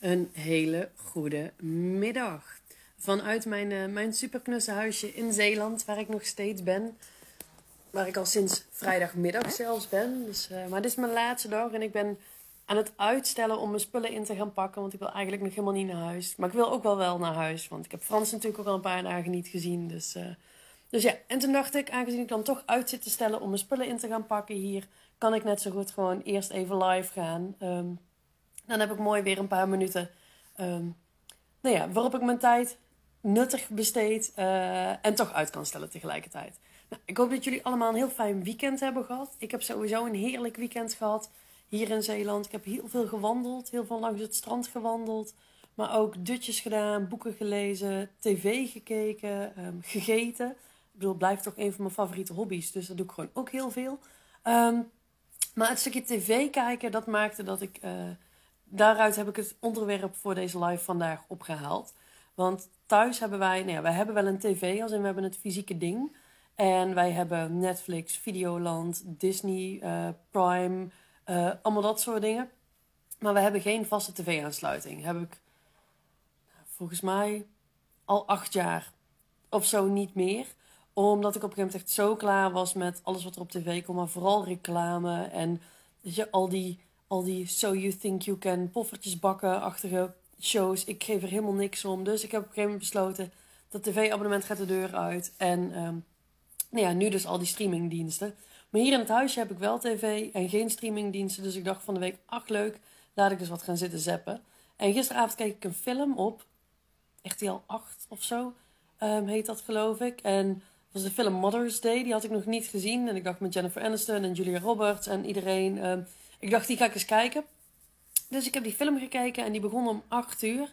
Een hele goede middag. Vanuit mijn, uh, mijn superknusse huisje in Zeeland, waar ik nog steeds ben. Waar ik al sinds vrijdagmiddag zelfs ben. Dus, uh, maar dit is mijn laatste dag en ik ben aan het uitstellen om mijn spullen in te gaan pakken. Want ik wil eigenlijk nog helemaal niet naar huis. Maar ik wil ook wel wel naar huis. Want ik heb Frans natuurlijk ook al een paar dagen niet gezien. Dus, uh, dus ja, en toen dacht ik, aangezien ik dan toch uit zit te stellen om mijn spullen in te gaan pakken hier, kan ik net zo goed gewoon eerst even live gaan. Um, dan heb ik mooi weer een paar minuten. Um, nou ja, waarop ik mijn tijd nuttig besteed uh, en toch uit kan stellen tegelijkertijd. Nou, ik hoop dat jullie allemaal een heel fijn weekend hebben gehad. Ik heb sowieso een heerlijk weekend gehad hier in Zeeland. Ik heb heel veel gewandeld, heel veel langs het strand gewandeld. Maar ook dutjes gedaan, boeken gelezen, tv gekeken, um, gegeten. Ik bedoel, het blijft toch een van mijn favoriete hobby's. Dus dat doe ik gewoon ook heel veel. Um, maar het stukje tv kijken, dat maakte dat ik... Uh, daaruit heb ik het onderwerp voor deze live vandaag opgehaald. Want thuis hebben wij, nou ja, wij hebben wel een tv, als in we hebben het fysieke ding. En wij hebben Netflix, Videoland, Disney, uh, Prime, uh, allemaal dat soort dingen. Maar we hebben geen vaste tv-aansluiting. Heb ik volgens mij al acht jaar of zo niet meer. Omdat ik op een gegeven moment echt zo klaar was met alles wat er op tv komt. Maar vooral reclame en je, al die al die So You Think You Can poffertjes bakken-achtige shows. Ik geef er helemaal niks om. Dus ik heb op een gegeven moment besloten... dat tv-abonnement gaat de deur uit. En um, nou ja, nu dus al die streamingdiensten. Maar hier in het huisje heb ik wel tv en geen streamingdiensten. Dus ik dacht van de week, ach leuk, laat ik dus wat gaan zitten zappen. En gisteravond keek ik een film op. Al acht of zo um, heet dat geloof ik. En was de film Mother's Day. Die had ik nog niet gezien. En ik dacht met Jennifer Aniston en Julia Roberts en iedereen... Um, ik dacht, die ga ik eens kijken. Dus ik heb die film gekeken en die begon om 8 uur.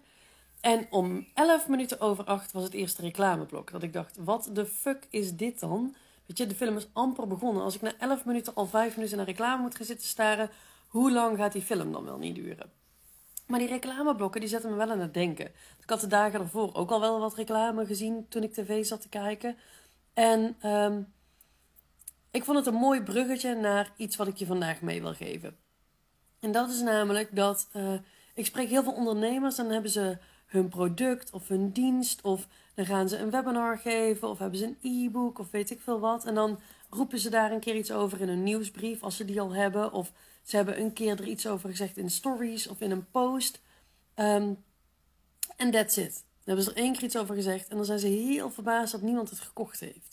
En om 11 minuten over 8 was het eerste reclameblok. Dat ik dacht, wat de fuck is dit dan? Weet je, de film is amper begonnen. Als ik na 11 minuten al 5 minuten naar reclame moet gaan zitten staren, hoe lang gaat die film dan wel niet duren? Maar die reclameblokken die zetten me wel aan het denken. Ik had de dagen ervoor ook al wel wat reclame gezien toen ik tv zat te kijken. En um, ik vond het een mooi bruggetje naar iets wat ik je vandaag mee wil geven. En dat is namelijk dat uh, ik spreek heel veel ondernemers en dan hebben ze hun product of hun dienst of dan gaan ze een webinar geven of hebben ze een e-book of weet ik veel wat. En dan roepen ze daar een keer iets over in een nieuwsbrief als ze die al hebben. Of ze hebben een keer er iets over gezegd in stories of in een post. Um, en that's it. Dan hebben ze er één keer iets over gezegd en dan zijn ze heel verbaasd dat niemand het gekocht heeft.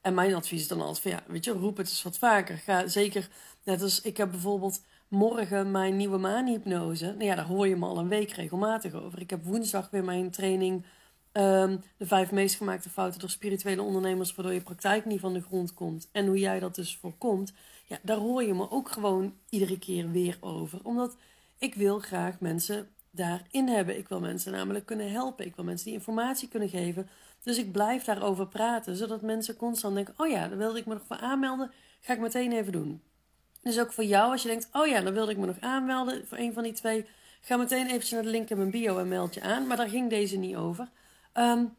En mijn advies is dan altijd van ja, weet je, roep het eens wat vaker. Ga zeker, net als ik heb bijvoorbeeld morgen mijn nieuwe maanhypnose. Nou ja, daar hoor je me al een week regelmatig over. Ik heb woensdag weer mijn training. Um, de vijf meest gemaakte fouten door spirituele ondernemers, waardoor je praktijk niet van de grond komt. En hoe jij dat dus voorkomt. Ja, daar hoor je me ook gewoon iedere keer weer over. Omdat ik wil graag mensen daarin hebben. Ik wil mensen namelijk kunnen helpen. Ik wil mensen die informatie kunnen geven dus ik blijf daarover praten, zodat mensen constant denken: oh ja, daar wilde ik me nog voor aanmelden, ga ik meteen even doen. Dus ook voor jou, als je denkt: oh ja, dan wilde ik me nog aanmelden voor een van die twee, ga meteen eventjes naar de link in mijn bio en meld je aan. Maar daar ging deze niet over. Um,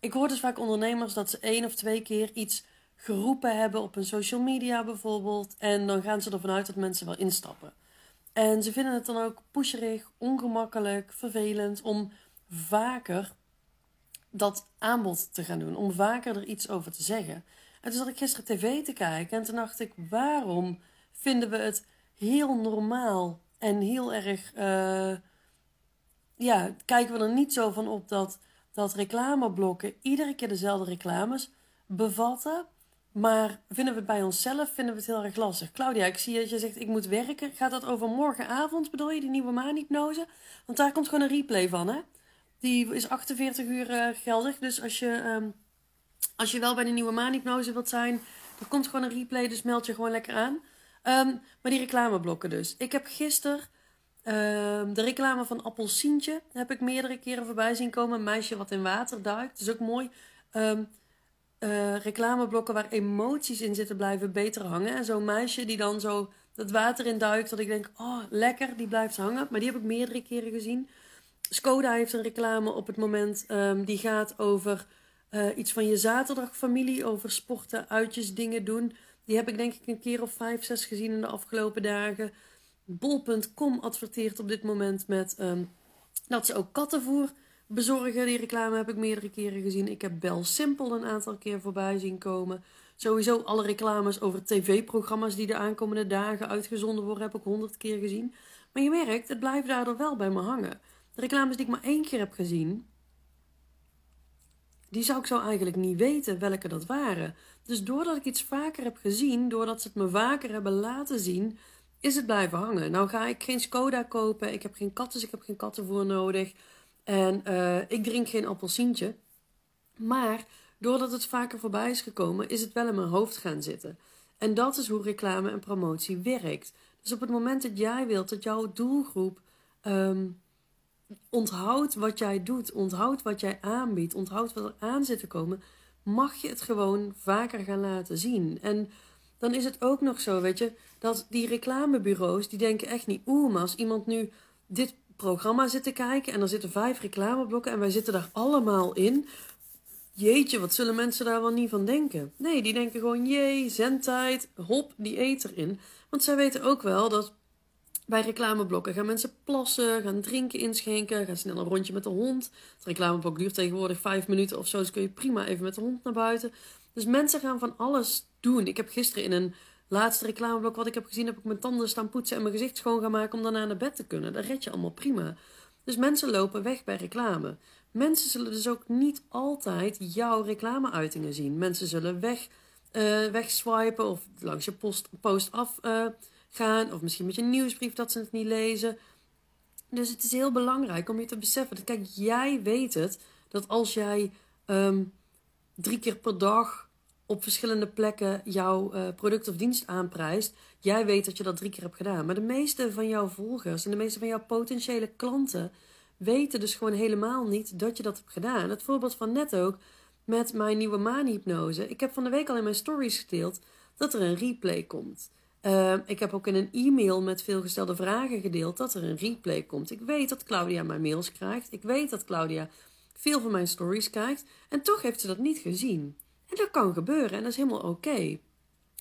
ik hoor dus vaak ondernemers dat ze één of twee keer iets geroepen hebben op een social media bijvoorbeeld. En dan gaan ze ervan uit dat mensen wel instappen. En ze vinden het dan ook pusherig, ongemakkelijk, vervelend om vaker dat aanbod te gaan doen. Om vaker er iets over te zeggen. En toen zat ik gisteren tv te kijken en toen dacht ik, waarom vinden we het heel normaal en heel erg, uh, ja, kijken we er niet zo van op dat, dat reclameblokken iedere keer dezelfde reclames bevatten. Maar vinden we het bij onszelf vinden we het heel erg lastig. Claudia, ik zie dat je zegt ik moet werken. Gaat dat over morgenavond, bedoel je, die nieuwe maanhypnose? Want daar komt gewoon een replay van, hè? Die is 48 uur uh, geldig. Dus als je, um, als je wel bij de nieuwe maanhypnose wilt zijn, dan komt gewoon een replay. Dus meld je gewoon lekker aan. Um, maar die reclameblokken dus. Ik heb gisteren um, de reclame van Appelsientje heb ik meerdere keren voorbij zien komen. Een meisje wat in water duikt. Dat is ook mooi. Uh, reclameblokken waar emoties in zitten blijven beter hangen. En zo'n meisje die dan zo dat water in duikt. Dat ik denk, oh lekker, die blijft hangen. Maar die heb ik meerdere keren gezien. Skoda heeft een reclame op het moment. Um, die gaat over uh, iets van je zaterdagfamilie. Over sporten, uitjes, dingen doen. Die heb ik denk ik een keer of vijf, zes gezien in de afgelopen dagen. Bol.com adverteert op dit moment met um, Dat ze ook kattenvoer bezorgen. Die reclame heb ik meerdere keren gezien. Ik heb Bel Simpel een aantal keer voorbij zien komen. Sowieso alle reclames over tv-programma's die de aankomende dagen uitgezonden worden, heb ik honderd keer gezien. Maar je merkt, het blijft daardoor wel bij me hangen. De reclames die ik maar één keer heb gezien, die zou ik zo eigenlijk niet weten welke dat waren. Dus doordat ik iets vaker heb gezien, doordat ze het me vaker hebben laten zien, is het blijven hangen. Nou ga ik geen Skoda kopen, ik heb geen katten, dus ik heb geen kattenvoer nodig. En uh, ik drink geen appelsientje. Maar doordat het vaker voorbij is gekomen, is het wel in mijn hoofd gaan zitten. En dat is hoe reclame en promotie werkt. Dus op het moment dat jij wilt dat jouw doelgroep um, onthoudt wat jij doet, onthoudt wat jij aanbiedt, onthoudt wat er aan zit te komen, mag je het gewoon vaker gaan laten zien. En dan is het ook nog zo, weet je, dat die reclamebureaus, die denken echt niet, oeh, maar als iemand nu dit programma zit te kijken en er zitten vijf reclameblokken en wij zitten daar allemaal in, jeetje, wat zullen mensen daar wel niet van denken? Nee, die denken gewoon, jee, zendtijd, hop, die eet erin. Want zij weten ook wel dat bij reclameblokken gaan mensen plassen, gaan drinken inschenken, gaan snel een rondje met de hond. Het reclameblok duurt tegenwoordig vijf minuten of zo, dus kun je prima even met de hond naar buiten. Dus mensen gaan van alles doen. Ik heb gisteren in een laatste reclameblok wat ik heb gezien, heb ik mijn tanden staan poetsen en mijn gezicht schoon gaan maken om daarna naar bed te kunnen. Dat red je allemaal prima. Dus mensen lopen weg bij reclame. Mensen zullen dus ook niet altijd jouw reclameuitingen zien. Mensen zullen weg, uh, wegswipen of langs je post, post af uh, gaan. Of misschien met je nieuwsbrief dat ze het niet lezen. Dus het is heel belangrijk om je te beseffen. Dat, kijk, jij weet het. Dat als jij um, drie keer per dag op verschillende plekken jouw uh, product of dienst aanprijst. Jij weet dat je dat drie keer hebt gedaan. Maar de meeste van jouw volgers en de meeste van jouw potentiële klanten weten dus gewoon helemaal niet dat je dat hebt gedaan. Het voorbeeld van net ook met mijn nieuwe maanhypnose. Ik heb van de week al in mijn stories gedeeld dat er een replay komt. Uh, ik heb ook in een e-mail met veelgestelde vragen gedeeld dat er een replay komt. Ik weet dat Claudia mijn mails krijgt. Ik weet dat Claudia veel van mijn stories kijkt. En toch heeft ze dat niet gezien. En dat kan gebeuren en dat is helemaal oké.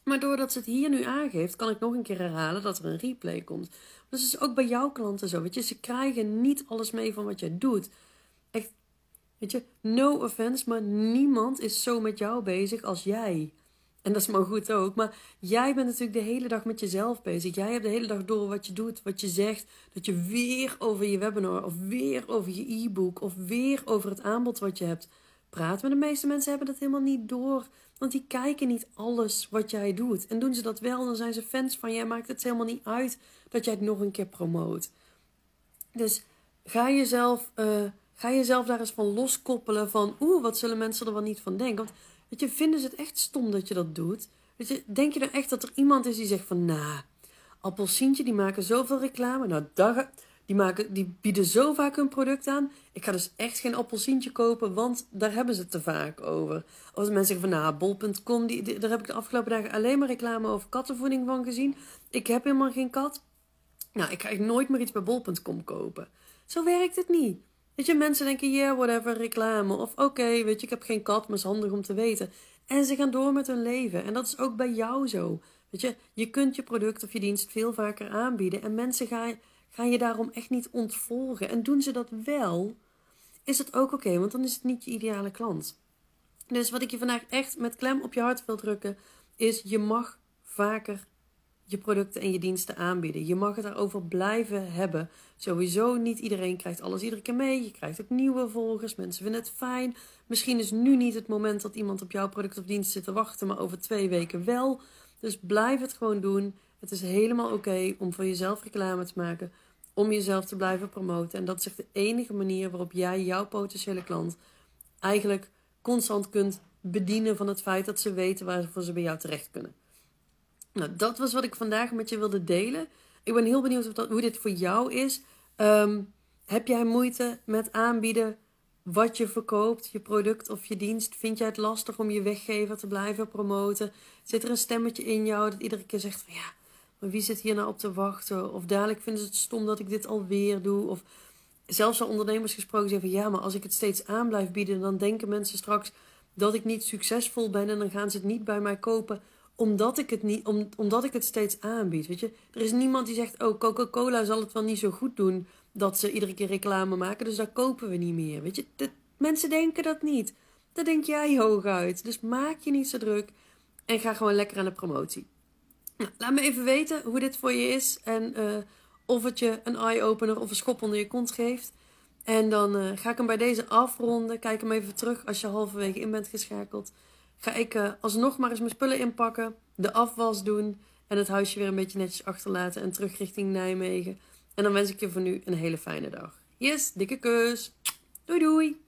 Maar doordat ze het hier nu aangeeft, kan ik nog een keer herhalen dat er een replay komt. Dus het is ook bij jouw klanten zo. Weet je, ze krijgen niet alles mee van wat jij doet. Echt, weet je, no offense, maar niemand is zo met jou bezig als jij. En dat is maar goed ook. Maar jij bent natuurlijk de hele dag met jezelf bezig. Jij hebt de hele dag door wat je doet, wat je zegt. Dat je weer over je webinar, of weer over je e-book, of weer over het aanbod wat je hebt praat. Maar de meeste mensen hebben dat helemaal niet door. Want die kijken niet alles wat jij doet. En doen ze dat wel, dan zijn ze fans van je. maakt het helemaal niet uit dat jij het nog een keer promoot. Dus ga jezelf, uh, ga jezelf daar eens van loskoppelen. Van oeh, wat zullen mensen er wel niet van denken? Want weet je, vinden ze het echt stom dat je dat doet? Weet je, denk je dan echt dat er iemand is die zegt van... Nou, Appelsientje, die maken zoveel reclame. Nou, daar, die, maken, die bieden zo vaak hun product aan. Ik ga dus echt geen appelsientje kopen, want daar hebben ze het te vaak over. Als mensen zeggen van, nou, bol.com, die, daar heb ik de afgelopen dagen alleen maar reclame over kattenvoeding van gezien. Ik heb helemaal geen kat. Nou, ik ga nooit meer iets bij bol.com kopen. Zo werkt het niet. Weet je, mensen denken, yeah, whatever, reclame. Of oké, weet je, ik heb geen kat, maar het is handig om te weten. En ze gaan door met hun leven. En dat is ook bij jou zo. Weet je, je kunt je product of je dienst veel vaker aanbieden. En mensen gaan Ga je daarom echt niet ontvolgen. En doen ze dat wel, is het ook oké, want dan is het niet je ideale klant. Dus wat ik je vandaag echt met klem op je hart wil drukken, is je mag vaker je producten en je diensten aanbieden. Je mag het daarover blijven hebben. Sowieso niet iedereen krijgt alles iedere keer mee. Je krijgt ook nieuwe volgers. Mensen vinden het fijn. Misschien is nu niet het moment dat iemand op jouw product of dienst zit te wachten, maar over twee weken wel. Dus blijf het gewoon doen. Het is helemaal oké om voor jezelf reclame te maken, om jezelf te blijven promoten. En dat is echt de enige manier waarop jij jouw potentiële klant eigenlijk constant kunt bedienen van het feit dat ze weten waarvoor ze bij jou terecht kunnen. Nou, dat was wat ik vandaag met je wilde delen. Ik ben heel benieuwd of dat, hoe dit voor jou is. Ehm, heb jij moeite met aanbieden wat je verkoopt, je product of je dienst? Vind jij het lastig om je weggever te blijven promoten? Zit er een stemmetje in jou dat iedere keer zegt van ja, maar wie zit hier nou op te wachten? Of dadelijk vinden ze het stom dat ik dit alweer doe. Of zelfs al ondernemers gesproken zeggen van ja, maar als ik het steeds aan blijf bieden, dan denken mensen straks dat ik niet succesvol ben en dan gaan ze het niet bij mij kopen omdat ik het, niet, om, omdat ik het steeds aanbied. Weet je? Er is niemand die zegt, oh, Coca-Cola zal het wel niet zo goed doen. dat ze iedere keer reclame maken, dus dat kopen we niet meer. Weet je, mensen denken dat niet. Dat denk jij hooguit. Dus maak je niet zo druk en ga gewoon lekker aan de promotie. Nou, laat me even weten hoe dit voor je is en uh, of het je een eye-opener of een schop onder je kont geeft. En dan uh, ga ik hem bij deze afronden. Kijk hem even terug als je halverwege in bent geschakeld. Ga ik uh, alsnog maar eens mijn spullen inpakken, de afwas doen en het huisje weer een beetje netjes achterlaten en terug richting Nijmegen. En dan wens ik je voor nu een hele fijne dag. Yes, dikke kus. Doei doei.